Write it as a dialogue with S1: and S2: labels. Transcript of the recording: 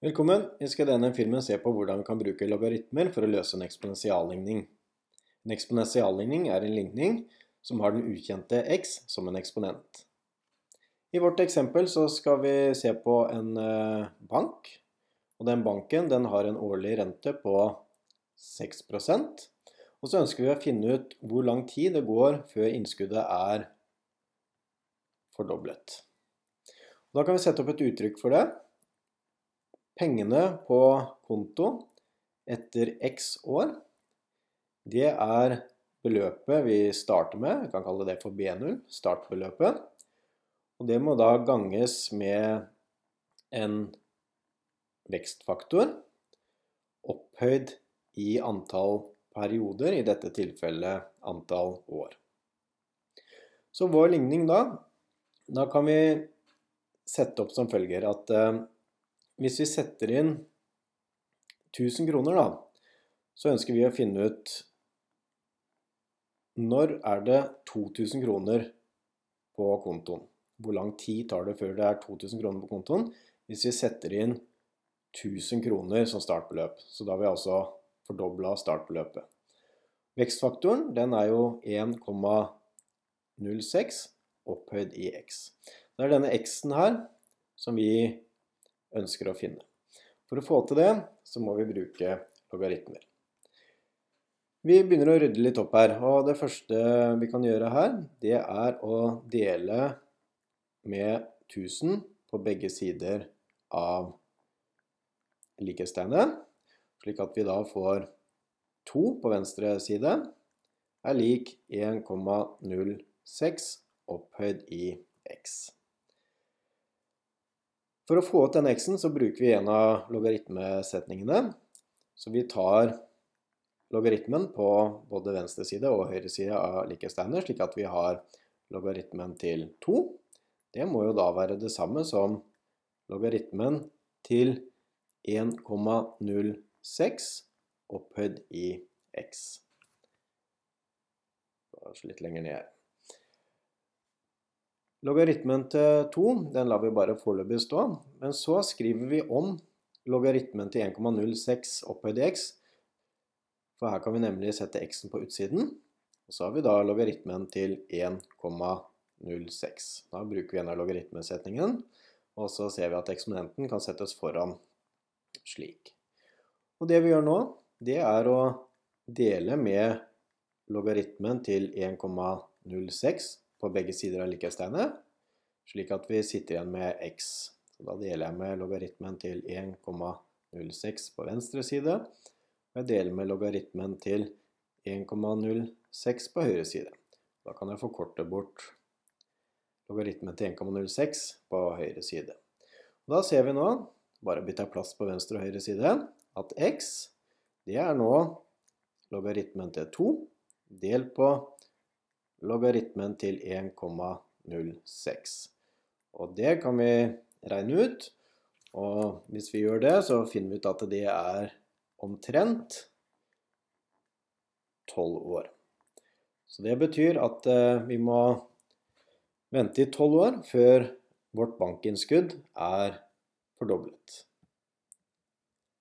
S1: Velkommen! Vi skal i denne filmen se på hvordan vi kan bruke logaritmer for å løse en eksponentialligning. En eksponentialligning er en ligning som har den ukjente x som en eksponent. I vårt eksempel så skal vi se på en eh, bank, og den banken den har en årlig rente på 6% og så ønsker vi å finne ut hvor lang tid det går før innskuddet er fordoblet. Da kan vi sette opp et uttrykk for det. Pengene på konto etter x år, det er beløpet vi starter med. Vi kan kalle det for B0, startbeløpet. Og det må da ganges med en vekstfaktor opphøyd i antall perioder, i dette tilfellet antall år. Så vår ligning da, da kan vi sette opp som følger at eh, hvis vi setter inn 1000 kroner, da, så ønsker vi å finne ut når er det 2000 kroner på kontoen? Hvor lang tid tar det før det er 2000 kroner på kontoen? Hvis vi setter inn 1000 kroner som startbeløp. Så da har vi altså fordobla startbeløpet. Vekstfaktoren den er jo 1,06 opphøyd i x. Det er denne x-en her som vi ønsker å finne. For å få til det, så må vi bruke logaritmer. Vi begynner å rydde litt opp her, og det første vi kan gjøre her, det er å dele med 1000 på begge sider av likhetstegnet, slik at vi da får 2 på venstre side er lik 1,06 opphøyd i x. For å få ut denne x-en så bruker vi en av logaritmesetningene. Så vi tar logaritmen på både venstre side og høyre side av likhetstegnet, slik at vi har logaritmen til 2. Det må jo da være det samme som logaritmen til 1,06 opphøyd i x. Litt lenger ned her. Logaritmen til 2 den lar vi bare foreløpig stå, men så skriver vi om logaritmen til 1,06 opphøyd i x, for her kan vi nemlig sette x-en på utsiden. Og så har vi da logaritmen til 1,06. Da bruker vi en av logaritmesetningen, og så ser vi at eksponenten kan settes foran slik. Og det vi gjør nå, det er å dele med logaritmen til 1,06 på begge sider av likhetstegnet, slik at vi sitter igjen med x. Så da deler jeg med logaritmen til 1,06 på venstre side, og jeg deler med logaritmen til 1,06 på høyre side. Da kan jeg forkorte bort logaritmen til 1,06 på høyre side. Da ser vi nå, bare bytter jeg plass på venstre og høyre side, at x det er nå logaritmen til 2 delt på logaritmen til 1,06. Og det kan vi regne ut. Og hvis vi gjør det, så finner vi ut at det er omtrent 12 år. Så det betyr at eh, vi må vente i 12 år før vårt bankinnskudd er fordoblet.